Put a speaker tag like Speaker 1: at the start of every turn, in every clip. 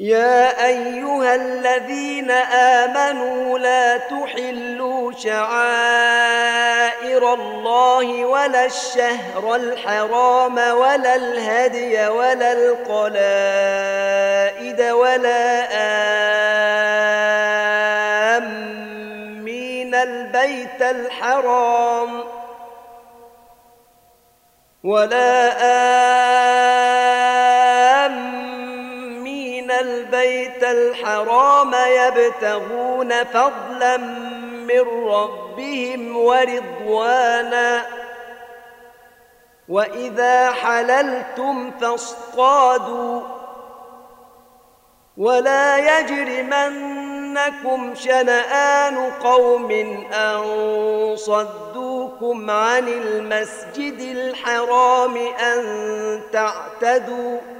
Speaker 1: يا أيها الذين آمنوا لا تحلوا شعائر الله ولا الشهر الحرام ولا الهدي ولا القلائد ولا آمين البيت الحرام ولا آمين الحرام يبتغون فضلا من ربهم ورضوانا. وإذا حللتم فاصطادوا. ولا يجرمنكم شنآن قوم أن صدوكم عن المسجد الحرام أن تعتدوا.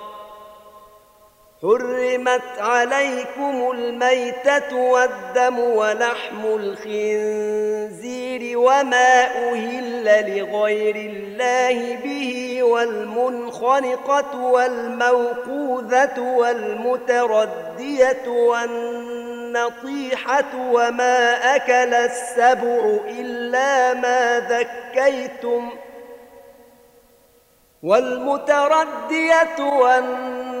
Speaker 1: حرمت عليكم الميتة والدم ولحم الخنزير وما أهل لغير الله به والمنخنقة والموقوذة والمتردية والنطيحة وما أكل السبع إلا ما ذكيتم والمتردية والنطيحة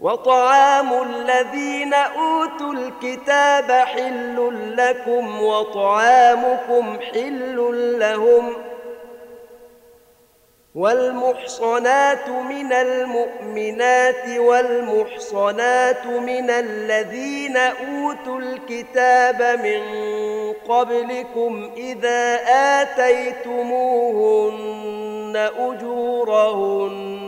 Speaker 1: وطعام الذين أوتوا الكتاب حل لكم وطعامكم حل لهم ۖ والمحصنات من المؤمنات والمحصنات من الذين أوتوا الكتاب من قبلكم إذا آتيتموهن أجورهن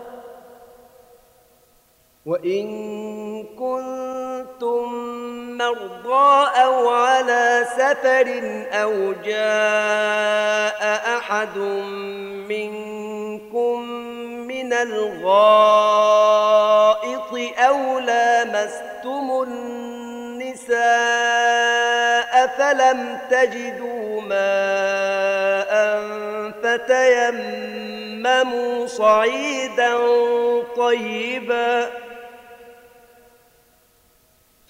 Speaker 1: وإن كنتم مرضى أو على سفر أو جاء أحد منكم من الغائط أو لامستم النساء فلم تجدوا ماء فتيمموا صعيدا طيبا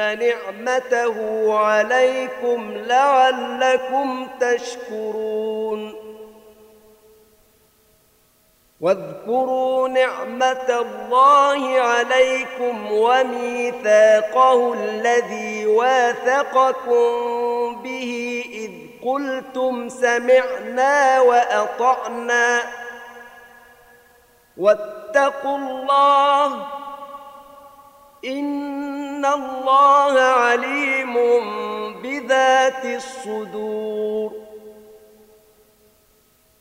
Speaker 1: نعمته عليكم لعلكم تشكرون. واذكروا نعمة الله عليكم وميثاقه الذي واثقكم به إذ قلتم سمعنا وأطعنا. واتقوا الله إن الله عليم بذات الصدور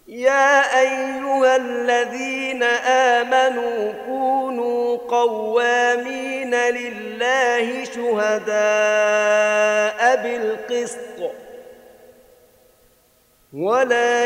Speaker 1: يا أيها الذين آمنوا كونوا قوامين لله شهداء بالقسط ولا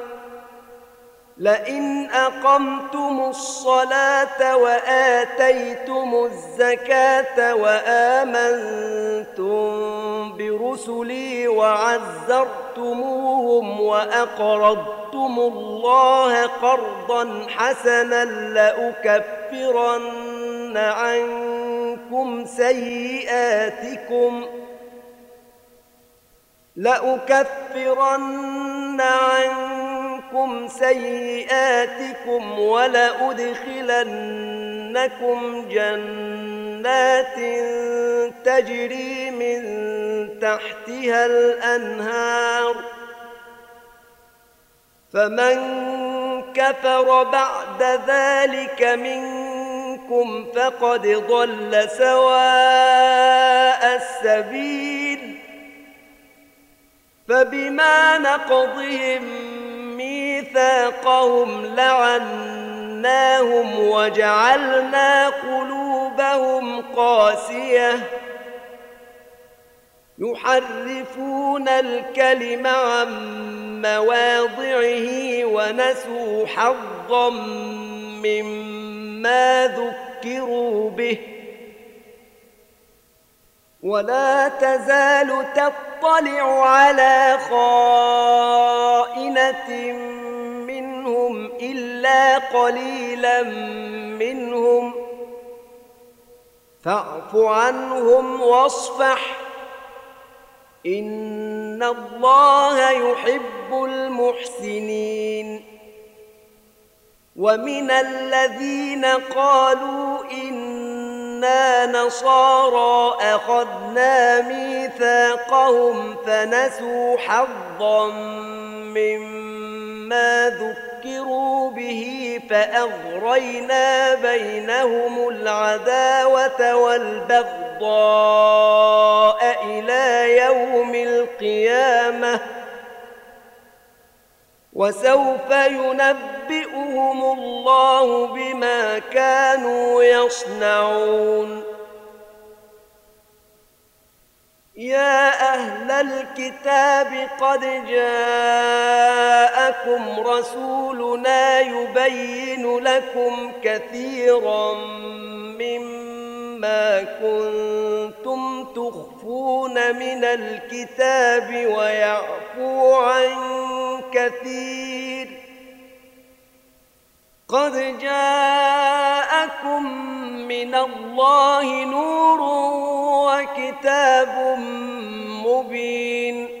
Speaker 1: لئن أقمتم الصلاة وآتيتم الزكاة وآمنتم برسلي وعزرتموهم وأقرضتم الله قرضا حسنا لأكفرن عنكم سيئاتكم لأكفرن عنكم عنكم سيئاتكم ولأدخلنكم جنات تجري من تحتها الأنهار فمن كفر بعد ذلك منكم فقد ضل سواء السبيل فبما نقضهم ميثاقهم لعناهم وجعلنا قلوبهم قاسيه يحرفون الكلم عن مواضعه ونسوا حظا مما ذكروا به ولا تزال تطلع على خائنة منهم إلا قليلا منهم. فاعف عنهم واصفح. إن الله يحب المحسنين. ومن الذين قالوا إنا نصارى أخذنا ميثاقهم فنسوا حظا مما ذكروا به فأغرينا بينهم العداوة والبغضاء إلى يوم القيامة. وسوف ينبئهم الله بما كانوا يصنعون. يا أهل الكتاب قد جاءكم رسولنا يبين لكم كثيرا مما كنتم تخفون من الكتاب ويعفو عن كثير. قد جاءكم من الله نور وكتاب مبين.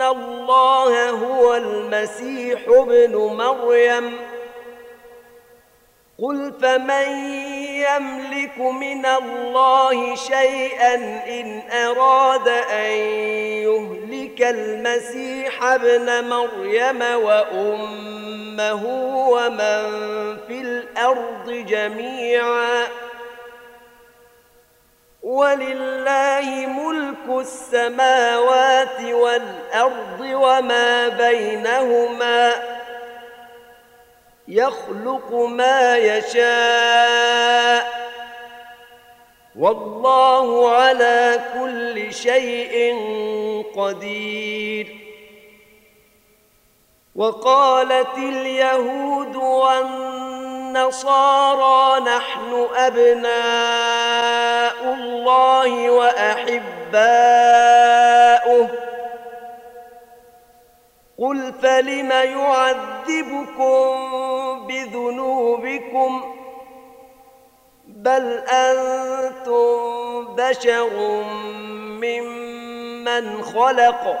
Speaker 1: الله هو المسيح ابن مريم. قل فمن يملك من الله شيئا إن أراد أن يهلك المسيح ابن مريم وأمه ومن في الأرض جميعا. ولله ملك السماوات والأرض وما بينهما يخلق ما يشاء والله على كل شيء قدير وقالت اليهود والنصارى نحن أبناء الله وأحباؤه. قل فلم يعذبكم بذنوبكم بل أنتم بشر ممن خلق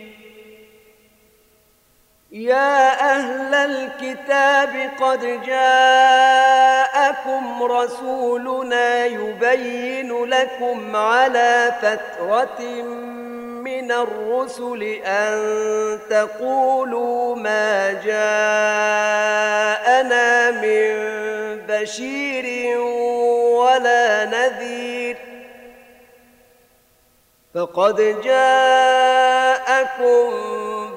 Speaker 1: يا أهل الكتاب قد جاءكم رسولنا يبين لكم على فترة من الرسل أن تقولوا ما جاءنا من بشير ولا نذير. فقد جاءكم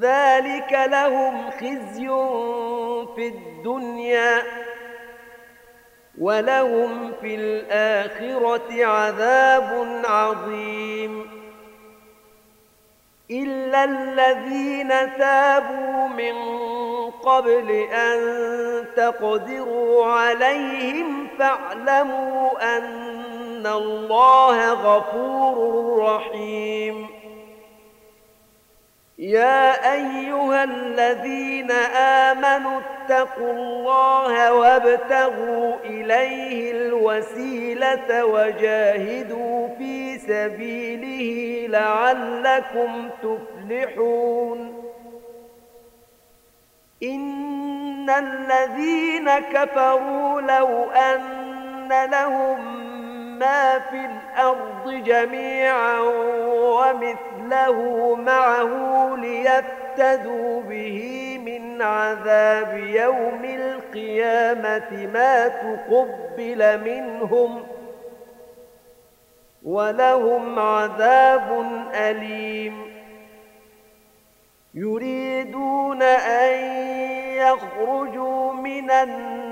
Speaker 1: ذلك لهم خزي في الدنيا ولهم في الآخرة عذاب عظيم. إلا الذين تابوا من قبل أن تقدروا عليهم فاعلموا أن الله غفور رحيم. يا أيها الذين آمنوا اتقوا الله وابتغوا إليه الوسيلة وجاهدوا في سبيله لعلكم تفلحون. إن الذين كفروا لو أن لهم ما في الأرض جميعا ومثله معه ليفتدوا به من عذاب يوم القيامة ما تقبل منهم ولهم عذاب أليم يريدون أن يخرجوا من النار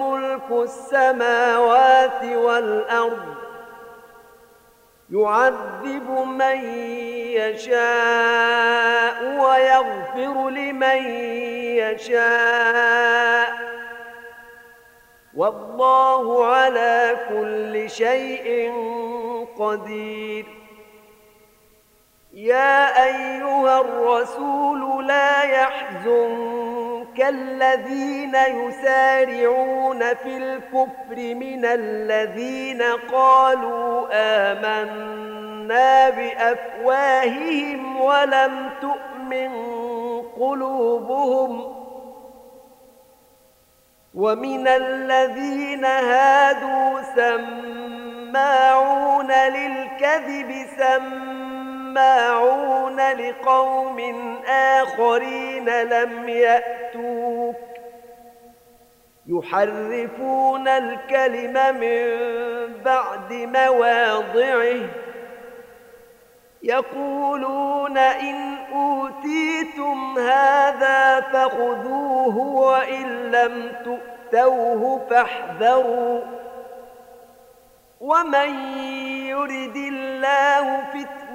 Speaker 1: ملك السماوات والأرض يعذب من يشاء ويغفر لمن يشاء والله على كل شيء قدير يا أيها الرسول لا يحزنك الذين يسارعون في الكفر من الذين قالوا آمنا بأفواههم ولم تؤمن قلوبهم ومن الذين هادوا سماعون للكذب سماعون سماعون لقوم آخرين لم يأتوك. يحرفون الكلم من بعد مواضعه. يقولون إن أوتيتم هذا فخذوه وإن لم تؤتوه فاحذروا. ومن يرد الله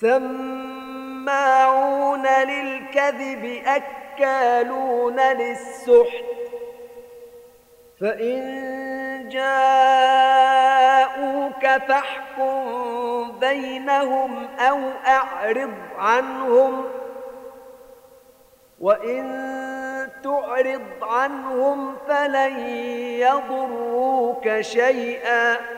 Speaker 1: سماعون للكذب أكالون للسحت فإن جاءوك فاحكم بينهم أو أعرض عنهم وإن تعرض عنهم فلن يضروك شيئا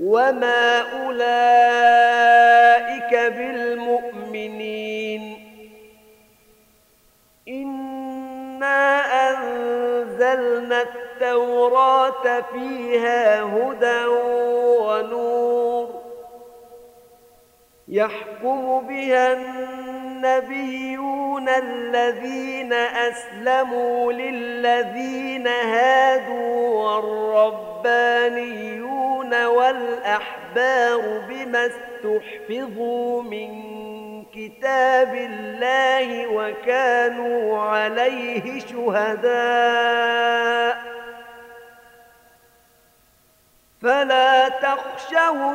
Speaker 1: وما أولئك بالمؤمنين إنا أنزلنا التوراة فيها هدى ونور يحكم بها النبيون الذين أسلموا للذين هادوا والربانيون والأحبار بما استحفظوا من كتاب الله وكانوا عليه شهداء فلا تخشوا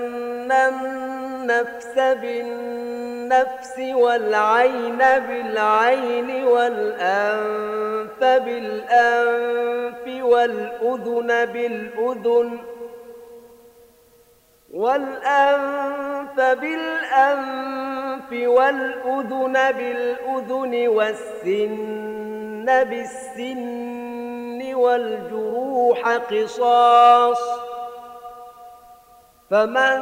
Speaker 1: النفس بالنفس والعين بالعين والأنف بالأنف والأذن بالأذن والأنف بالأنف والأذن بالأذن والسن بالسن والجروح قصاص فمن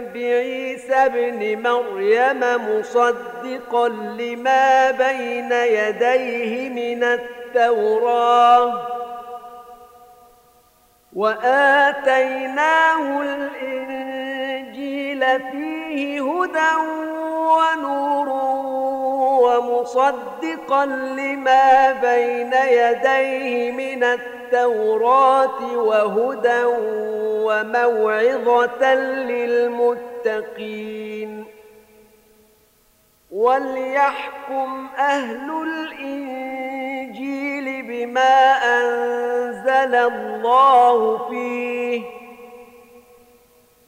Speaker 1: بعيسى ابن مريم مصدقا لما بين يديه من التوراة. وآتيناه الإنجيل فيه هدى ونور. ومصدقا لما بين يديه من التوراة وهدى وموعظة للمتقين. وليحكم أهل الإنجيل بما أنزل الله فيه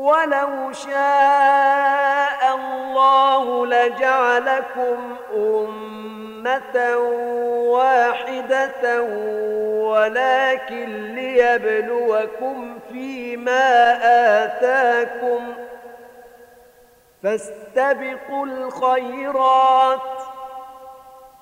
Speaker 1: ولو شاء الله لجعلكم أمة واحدة ولكن ليبلوكم فيما آتاكم ۖ فاستبقوا الخيرات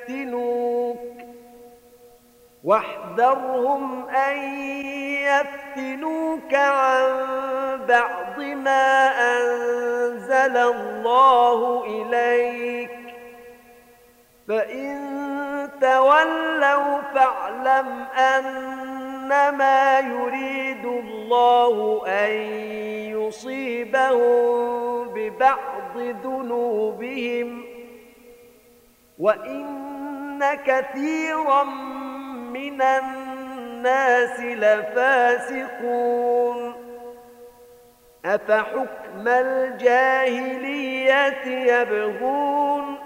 Speaker 1: يفتنوك. واحذرهم أن يفتنوك عن بعض ما أنزل الله إليك. فإن تولوا فاعلم أنما يريد الله أن يصيبهم ببعض ذنوبهم. وإن كثيرا من الناس لفاسقون أفحكم الجاهلية يبغون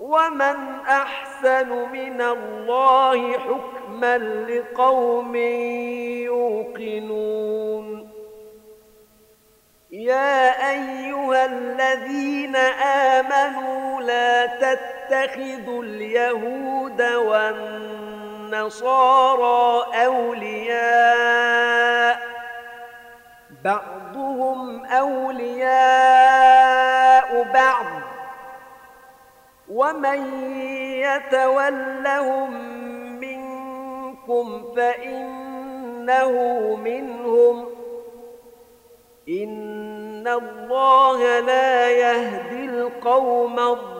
Speaker 1: ومن أحسن من الله حكما لقوم يوقنون يا أيها الذين آمنوا لا تتخذوا اليهود والنصارى أولياء؟ بعضهم أولياء بعض. ومن يتولهم منكم فإنه منهم. إن الله لا يهدي القوم الظالمين.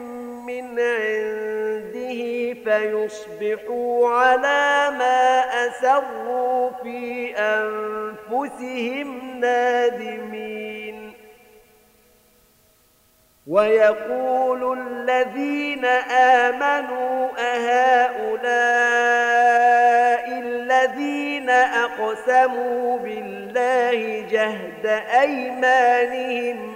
Speaker 1: عنده فيصبحوا على ما أسروا في أنفسهم نادمين. ويقول الذين آمنوا أهؤلاء الذين أقسموا بالله جهد أيمانهم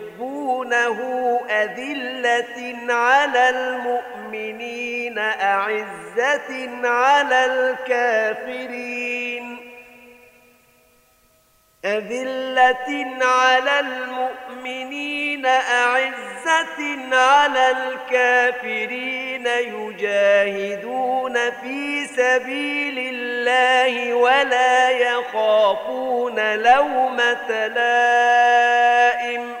Speaker 1: ويحبونه أذلة على المؤمنين أعزة على الكافرين. أذلة على المؤمنين أعزة على الكافرين. يجاهدون في سبيل الله ولا يخافون لومة لائم.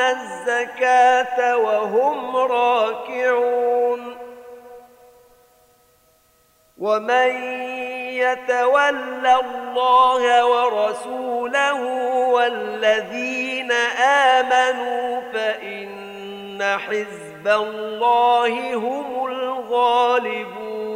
Speaker 1: الزكاة وهم راكعون. ومن يتول الله ورسوله والذين آمنوا فإن حزب الله هم الغالبون.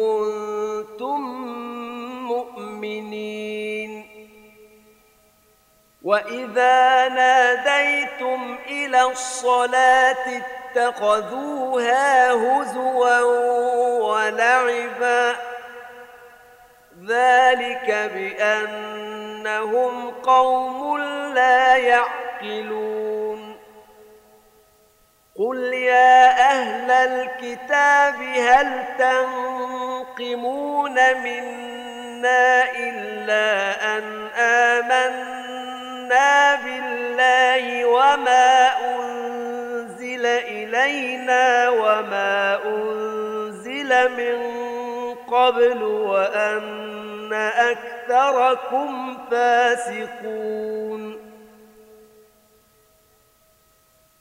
Speaker 1: كنتم مؤمنين وإذا ناديتم إلى الصلاة اتخذوها هزوا ولعبا ذلك بأنهم قوم لا يعقلون قل يا أهل الكتاب هل تنقمون منا إلا أن آمنا بالله وما أنزل إلينا وما أنزل من قبل وأن أكثركم فاسقون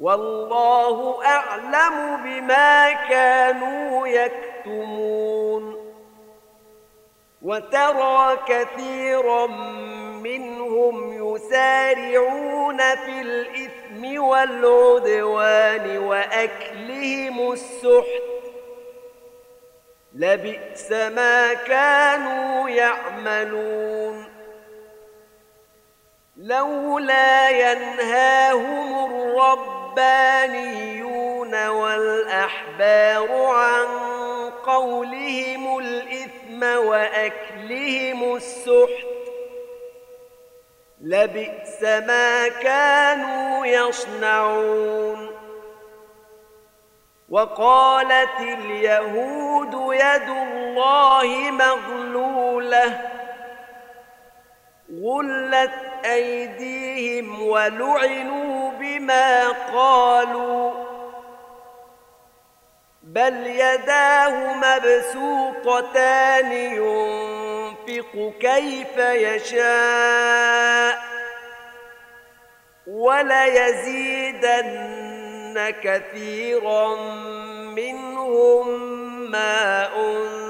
Speaker 1: والله أعلم بما كانوا يكتمون. وترى كثيرا منهم يسارعون في الإثم والعدوان وأكلهم السحت. لبئس ما كانوا يعملون. لولا ينهاهم الربانيون والأحبار عن قولهم الإثم وأكلهم السحت لبئس ما كانوا يصنعون وقالت اليهود يد الله مغلولة غلت أيديهم ولعنوا بما قالوا بل يداه مبسوطتان ينفق كيف يشاء وليزيدن كثيرا منهم ما أنزل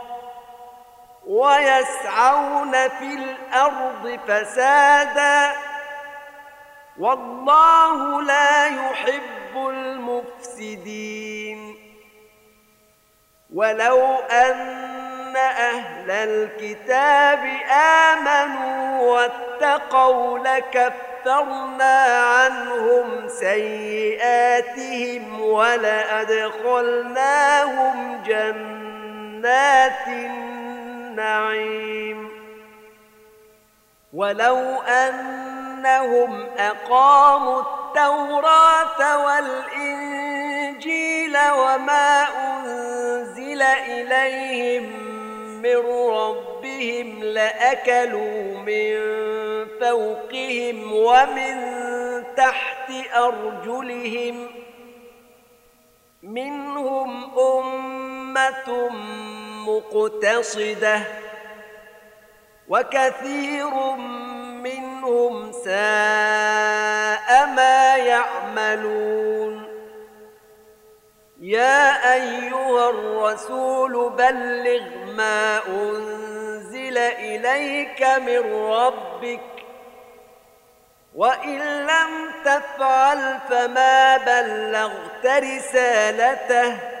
Speaker 1: ويسعون في الأرض فسادا والله لا يحب المفسدين. ولو أن أهل الكتاب آمنوا واتقوا لكفرنا عنهم سيئاتهم ولأدخلناهم جنات النعيم. ولو أنهم أقاموا التوراة والإنجيل وما أنزل إليهم من ربهم لأكلوا من فوقهم ومن تحت أرجلهم. منهم أمة مقتصدة وكثير منهم ساء ما يعملون يا أيها الرسول بلغ ما أنزل إليك من ربك وإن لم تفعل فما بلغت رسالته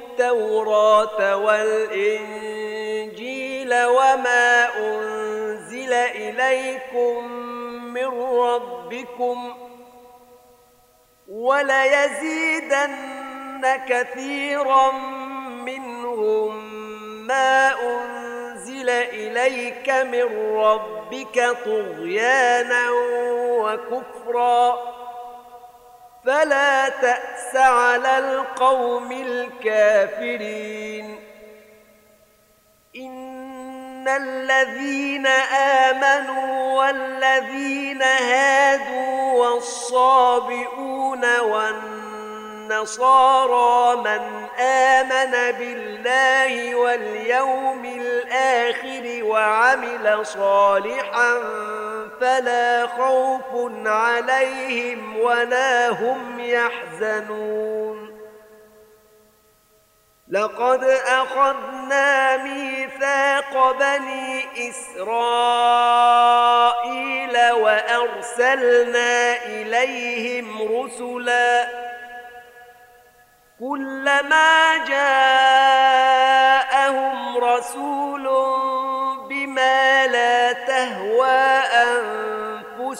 Speaker 1: التوراة والإنجيل وما أنزل إليكم من ربكم ۖ وليزيدن كثيرا منهم ما أنزل إليك من ربك طغيانا وكفرا فلا تأس على القوم الكافرين. إن الذين آمنوا والذين هادوا والصابئون والنصارى من آمن بالله واليوم الآخر وعمل صالحا فلا خوف عليهم ولا هم يحزنون. لقد أخذنا ميثاق بني إسرائيل وأرسلنا إليهم رسلا. كلما جاءهم رسول بما لا تهوى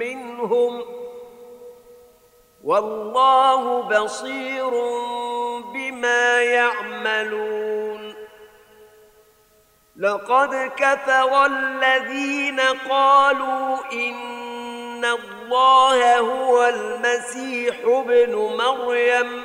Speaker 1: منهم ۖ والله بصير بما يعملون لقد كفر الذين قالوا إن الله هو المسيح ابن مريم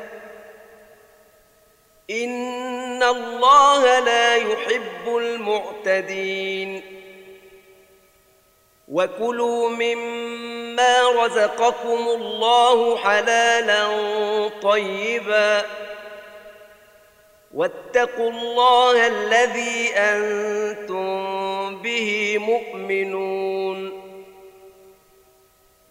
Speaker 1: إن الله لا يحب المعتدين. وكلوا مما رزقكم الله حلالا طيبا. واتقوا الله الذي أنتم به مؤمنون.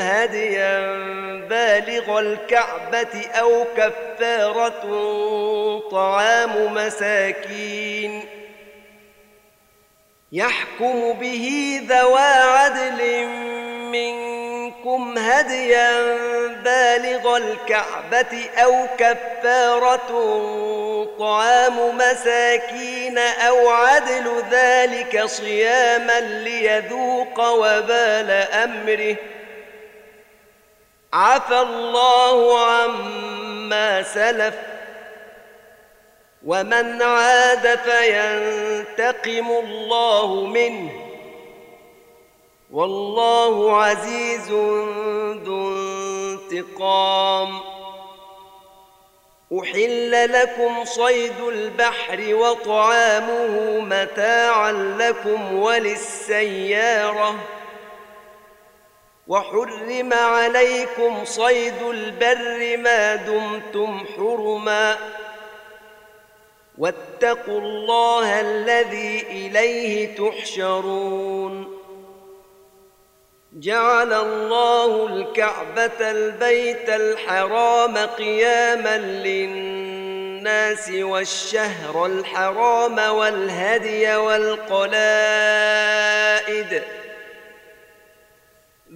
Speaker 1: هديا بالغ الكعبة أو كفارة طعام مساكين. يحكم به ذوى عدل منكم هديا بالغ الكعبة أو كفارة طعام مساكين أو عدل ذلك صياما ليذوق وبال أمره ۖ. عفى الله عما سلف ومن عاد فينتقم الله منه والله عزيز ذو انتقام أحل لكم صيد البحر وطعامه متاعا لكم وللسيارة وحرم عليكم صيد البر ما دمتم حرما واتقوا الله الذي إليه تحشرون جعل الله الكعبة البيت الحرام قياما للناس والشهر الحرام والهدي والقلائد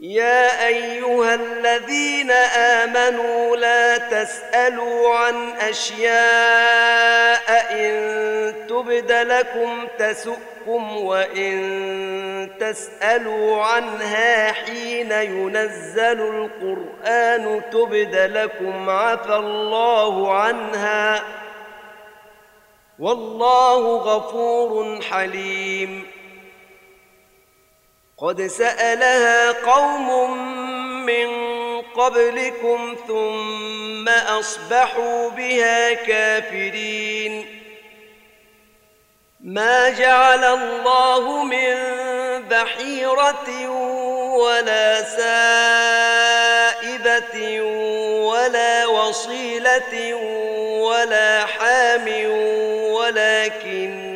Speaker 1: يا أيها الذين آمنوا لا تسألوا عن أشياء إن تبد لكم تسؤكم وإن تسألوا عنها حين ينزل القرآن تبد لكم عفى الله عنها والله غفور حليم قد سألها قوم من قبلكم ثم أصبحوا بها كافرين. ما جعل الله من بحيرة ولا سائبة ولا وصيلة ولا حام ولكن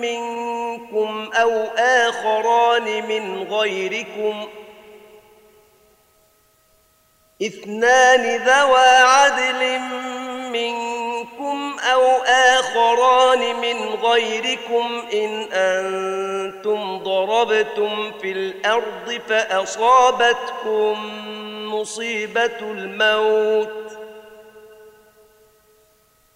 Speaker 1: منكم أو آخران من غيركم إثنان ذوى عدل منكم أو آخران من غيركم إن أنتم ضربتم في الأرض فأصابتكم مصيبة الموت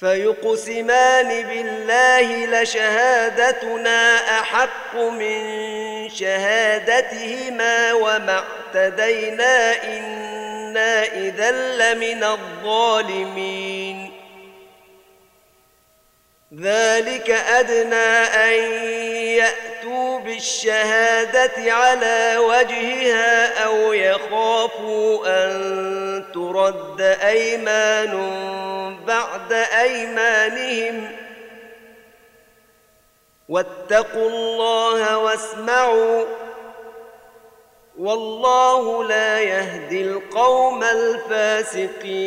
Speaker 1: فيقسمان بالله لشهادتنا أحق من شهادتهما وما اعتدينا إنا إذا لمن الظالمين. ذلك أدنى أن يأتوا بالشهادة على وجهها أو يخافوا أن ترد أيمان بعد أيمانهم ۖ. واتقوا الله واسمعوا والله لا يهدي القوم الفاسقين.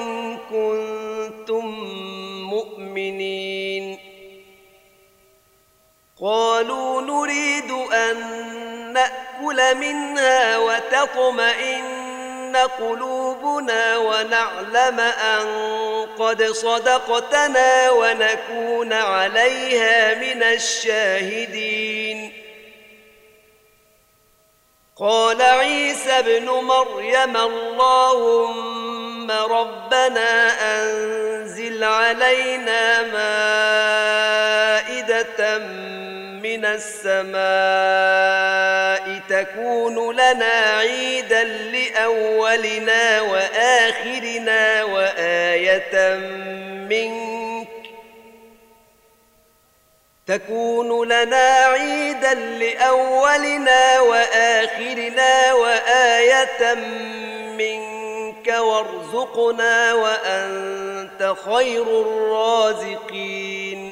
Speaker 1: نأكل منها وتطمئن قلوبنا ونعلم أن قد صدقتنا ونكون عليها من الشاهدين. قال عيسى ابن مريم اللهم ربنا أنزل علينا من السماء تكون لنا عيدا لأولنا وآخرنا وآية منك. تكون لنا عيدا لأولنا وآخرنا وآية منك. وارزقنا وأنت خير الرازقين.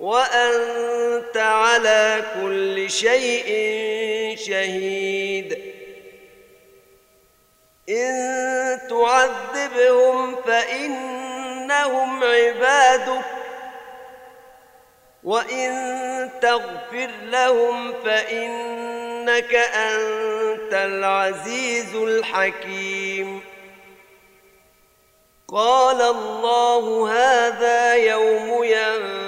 Speaker 1: وأنت على كل شيء شهيد. إن تعذبهم فإنهم عبادك وإن تغفر لهم فإنك أنت العزيز الحكيم. قال الله هذا يوم ينفع